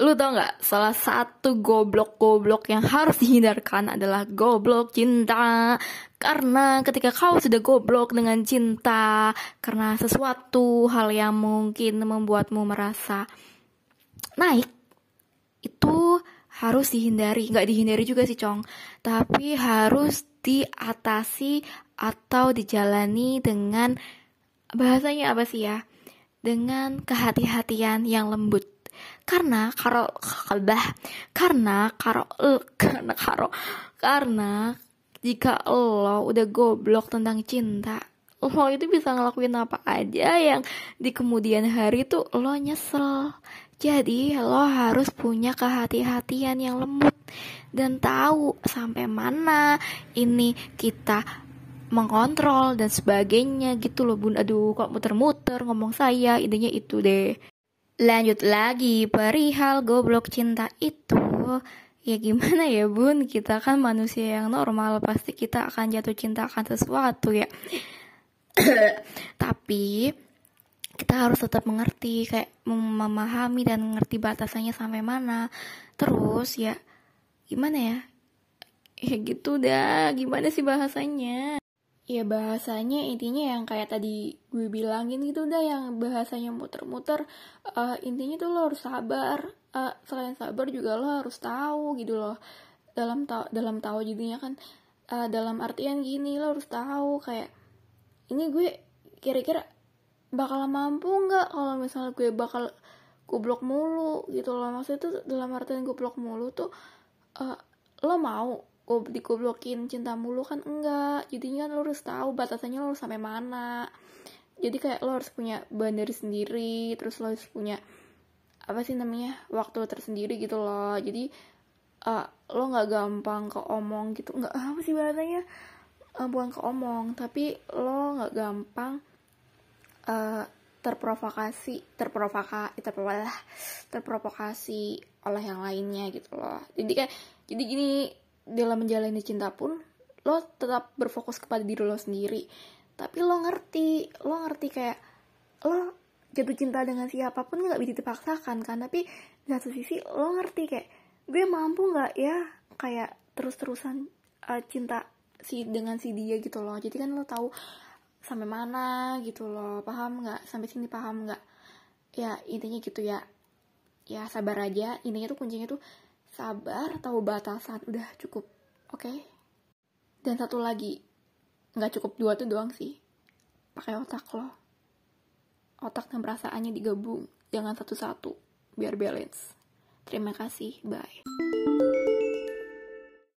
lu tau nggak? Salah satu goblok-goblok yang harus dihindarkan adalah goblok cinta. Karena ketika kau sudah goblok dengan cinta karena sesuatu hal yang mungkin membuatmu merasa naik itu harus dihindari. Nggak dihindari juga sih cong. Tapi harus diatasi atau dijalani dengan bahasanya apa sih ya? Dengan kehati-hatian yang lembut karena karo kalbah karena karo karena karo karena jika lo udah goblok tentang cinta lo itu bisa ngelakuin apa aja yang di kemudian hari tuh lo nyesel. Jadi lo harus punya kehati-hatian yang lembut dan tahu sampai mana ini kita mengontrol dan sebagainya gitu loh bun. Aduh kok muter-muter ngomong saya intinya itu deh lanjut lagi perihal goblok cinta itu. Ya gimana ya bun? Kita kan manusia yang normal pasti kita akan jatuh cinta akan sesuatu ya. Tapi kita harus tetap mengerti kayak memahami dan mengerti batasannya sampai mana. Terus ya gimana ya? Ya gitu dah gimana sih bahasanya ya bahasanya intinya yang kayak tadi gue bilangin gitu dah yang bahasanya muter-muter uh, intinya tuh lo harus sabar. Uh, selain sabar juga lo harus tahu gitu loh. Dalam tahu dalam tahu jadinya kan uh, dalam artian gini lo harus tahu kayak ini gue kira-kira bakal mampu nggak kalau misalnya gue bakal goblok mulu gitu loh. Maksudnya tuh dalam artian goblok mulu tuh uh, lo mau digoblokin cinta mulu kan enggak. Jadinya kan lo harus tahu batasannya lo harus sampai mana. Jadi kayak lo harus punya bandari sendiri terus lo harus punya apa sih namanya waktu tersendiri gitu loh. Jadi uh, lo nggak gampang ke omong gitu. Nggak apa sih bahasanya? Uh, bukan ke omong tapi lo nggak gampang uh, terprovokasi terprovokasi terprovokasi terprovokasi oleh yang lainnya gitu loh. Jadi kan jadi gini dalam menjalani cinta pun lo tetap berfokus kepada diri lo sendiri. Tapi lo ngerti lo ngerti kayak lo jatuh cinta dengan siapa pun nggak bisa dipaksakan kan? Tapi di satu sisi lo ngerti kayak gue mampu nggak ya kayak terus-terusan uh, cinta si dengan si dia gitu loh. Jadi kan lo tahu sampai mana gitu loh paham nggak? Sampai sini paham nggak? Ya intinya gitu ya. Ya sabar aja. Intinya tuh kuncinya tuh sabar tahu batasan udah cukup oke? Okay? dan satu lagi nggak cukup dua tuh doang sih pakai otak lo. Otak dan perasaannya digabung jangan satu-satu biar balance. Terima kasih bye